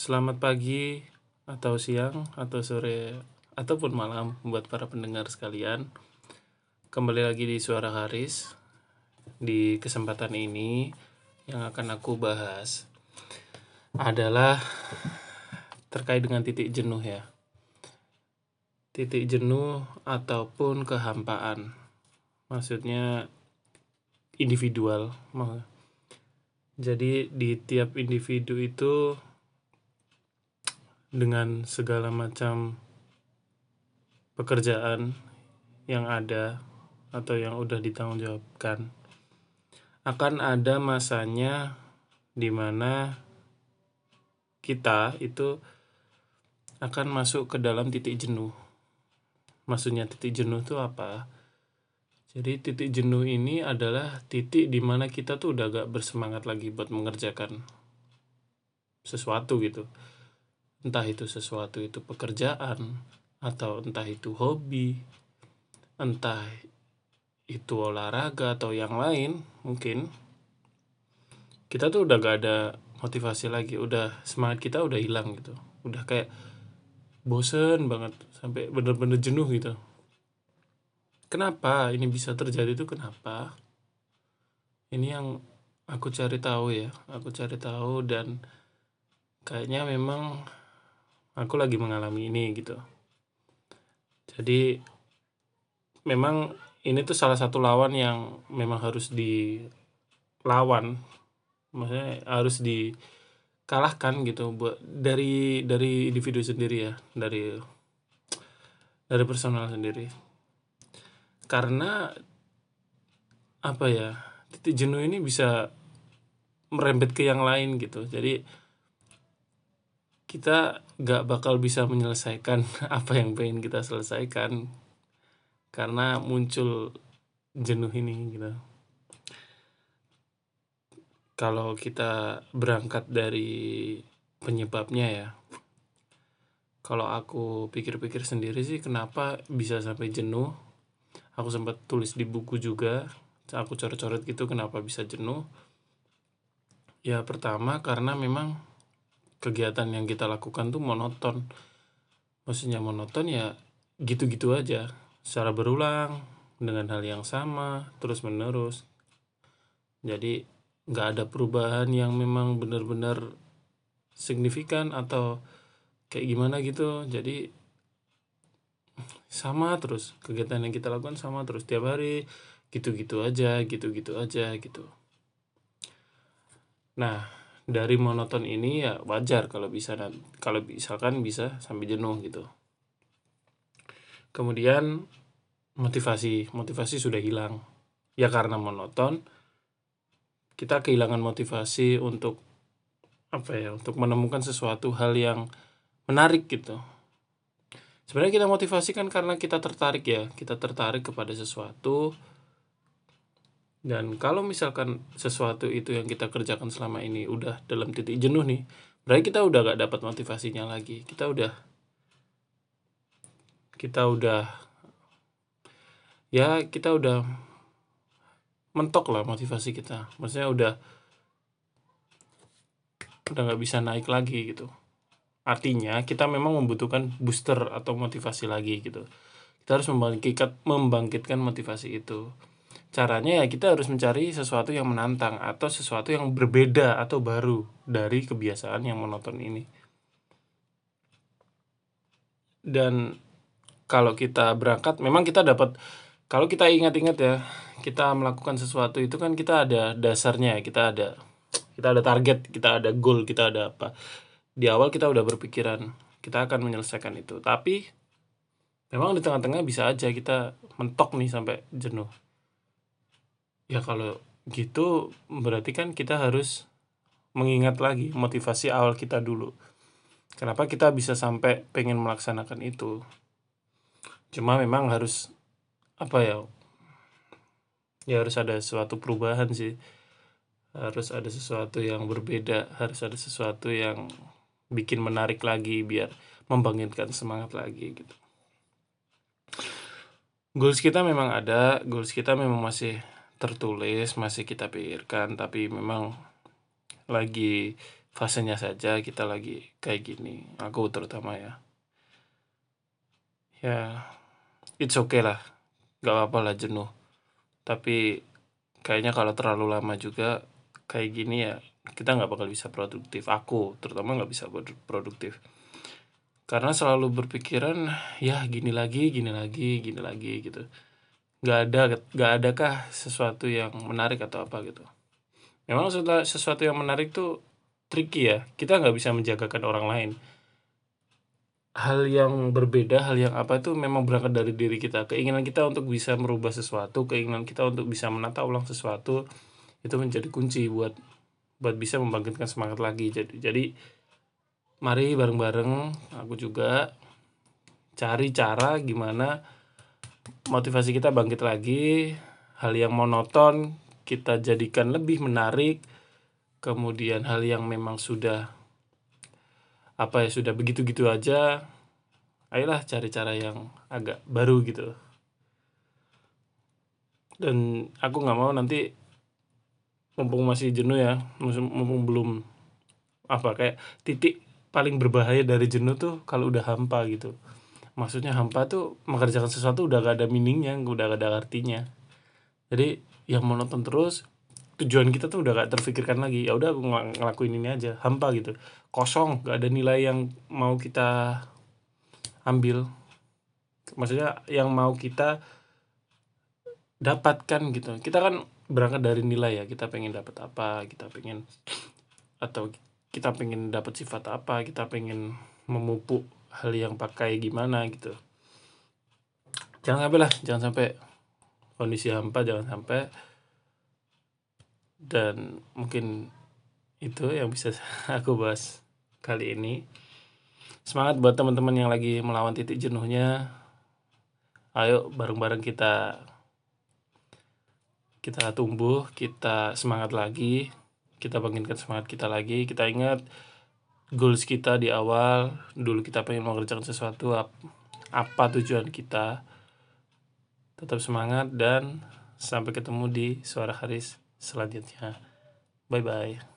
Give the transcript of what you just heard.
Selamat pagi atau siang atau sore ataupun malam buat para pendengar sekalian. Kembali lagi di Suara Haris. Di kesempatan ini yang akan aku bahas adalah terkait dengan titik jenuh ya. Titik jenuh ataupun kehampaan. Maksudnya individual. Jadi di tiap individu itu dengan segala macam pekerjaan yang ada atau yang udah ditanggungjawabkan akan ada masanya di mana kita itu akan masuk ke dalam titik jenuh. Maksudnya titik jenuh itu apa? Jadi titik jenuh ini adalah titik di mana kita tuh udah gak bersemangat lagi buat mengerjakan sesuatu gitu entah itu sesuatu itu pekerjaan atau entah itu hobi entah itu olahraga atau yang lain mungkin kita tuh udah gak ada motivasi lagi udah semangat kita udah hilang gitu. Udah kayak bosen banget sampai bener-bener jenuh gitu. Kenapa ini bisa terjadi itu kenapa? Ini yang aku cari tahu ya aku cari tahu dan kayaknya memang aku lagi mengalami ini gitu. Jadi memang ini tuh salah satu lawan yang memang harus dilawan. Maksudnya harus dikalahkan gitu buat dari dari individu sendiri ya dari dari personal sendiri. Karena apa ya titik jenuh ini bisa merembet ke yang lain gitu. Jadi kita gak bakal bisa menyelesaikan apa yang pengen kita selesaikan karena muncul jenuh ini gitu. Kalau kita berangkat dari penyebabnya ya kalau aku pikir-pikir sendiri sih kenapa bisa sampai jenuh? Aku sempat tulis di buku juga aku coret-coret gitu kenapa bisa jenuh? Ya pertama karena memang kegiatan yang kita lakukan tuh monoton. Maksudnya monoton ya gitu-gitu aja. Secara berulang dengan hal yang sama terus menerus jadi nggak ada perubahan yang memang benar-benar signifikan atau kayak gimana gitu. Jadi sama terus. Kegiatan yang kita lakukan sama terus. Tiap hari gitu-gitu aja gitu-gitu aja gitu. Nah dari monoton ini ya wajar kalau bisa kalau misalkan bisa sampai jenuh gitu. Kemudian motivasi motivasi sudah hilang. Ya karena monoton kita kehilangan motivasi untuk apa ya untuk menemukan sesuatu hal yang menarik gitu. Sebenarnya kita motivasi kan karena kita tertarik ya kita tertarik kepada sesuatu dan kalau misalkan sesuatu itu yang kita kerjakan selama ini udah dalam titik jenuh nih berarti kita udah gak dapat motivasinya lagi. Kita udah kita udah ya kita udah mentok lah motivasi kita. Maksudnya udah udah nggak bisa naik lagi gitu. Artinya kita memang membutuhkan booster atau motivasi lagi gitu. Kita harus membangkitkan membangkitkan motivasi itu caranya ya kita harus mencari sesuatu yang menantang atau sesuatu yang berbeda atau baru dari kebiasaan yang monoton ini. Dan kalau kita berangkat memang kita dapat kalau kita ingat-ingat ya kita melakukan sesuatu itu kan kita ada dasarnya kita ada kita ada target kita ada goal kita ada apa. Di awal kita udah berpikiran kita akan menyelesaikan itu. Tapi memang di tengah-tengah bisa aja kita mentok nih sampai jenuh ya kalau gitu berarti kan kita harus mengingat lagi motivasi awal kita dulu. Kenapa kita bisa sampai pengen melaksanakan itu? Cuma memang harus apa ya ya harus ada suatu perubahan sih. Harus ada sesuatu yang berbeda harus ada sesuatu yang bikin menarik lagi biar membangkitkan semangat lagi gitu. Goals kita memang ada goals kita memang masih tertulis masih kita pikirkan tapi memang lagi fasenya saja kita lagi kayak gini. Aku terutama ya. Ya it's okay lah. Gak apa-apa lah jenuh. Tapi kayaknya kalau terlalu lama juga kayak gini ya kita nggak bakal bisa produktif. Aku terutama nggak bisa produktif. Karena selalu berpikiran ya gini lagi gini lagi gini lagi gitu nggak ada nggak adakah sesuatu yang menarik atau apa gitu memang sesuatu yang menarik tuh tricky ya kita nggak bisa menjagakan orang lain hal yang berbeda, hal yang apa itu memang berangkat dari diri kita. Keinginan kita untuk bisa merubah sesuatu, keinginan kita untuk bisa menata ulang sesuatu itu menjadi kunci buat buat bisa membangkitkan semangat lagi. Jadi jadi mari bareng-bareng aku juga cari cara gimana motivasi kita bangkit lagi, hal yang monoton kita jadikan lebih menarik. Kemudian hal yang memang sudah apa ya sudah begitu-gitu aja ayolah cari cara yang agak baru gitu dan aku nggak mau nanti mumpung masih jenuh ya mumpung belum apa kayak titik paling berbahaya dari jenuh tuh kalau udah hampa gitu maksudnya hampa tuh mengerjakan sesuatu udah gak ada meaningnya udah gak ada artinya. Jadi yang monoton terus tujuan kita tuh udah gak terfikirkan lagi. Ya udah aku ng ngelakuin ini aja hampa gitu. Kosong gak ada nilai yang mau kita ambil. Maksudnya yang mau kita dapatkan gitu. Kita kan berangkat dari nilai ya kita pengen dapat apa kita pengen atau kita pengen dapat sifat apa kita pengen memupuk hal yang pakai gimana gitu. Jangan sampai lah jangan sampai kondisi hampa jangan sampai. Dan mungkin itu yang bisa aku bahas kali ini. Semangat buat teman-teman yang lagi melawan titik jenuhnya. Ayo bareng-bareng kita kita tumbuh kita semangat lagi. Kita bangkitkan semangat kita lagi. Kita ingat goals kita di awal dulu kita pengen mengerjakan sesuatu apa tujuan kita tetap semangat dan sampai ketemu di suara Haris selanjutnya. Bye bye.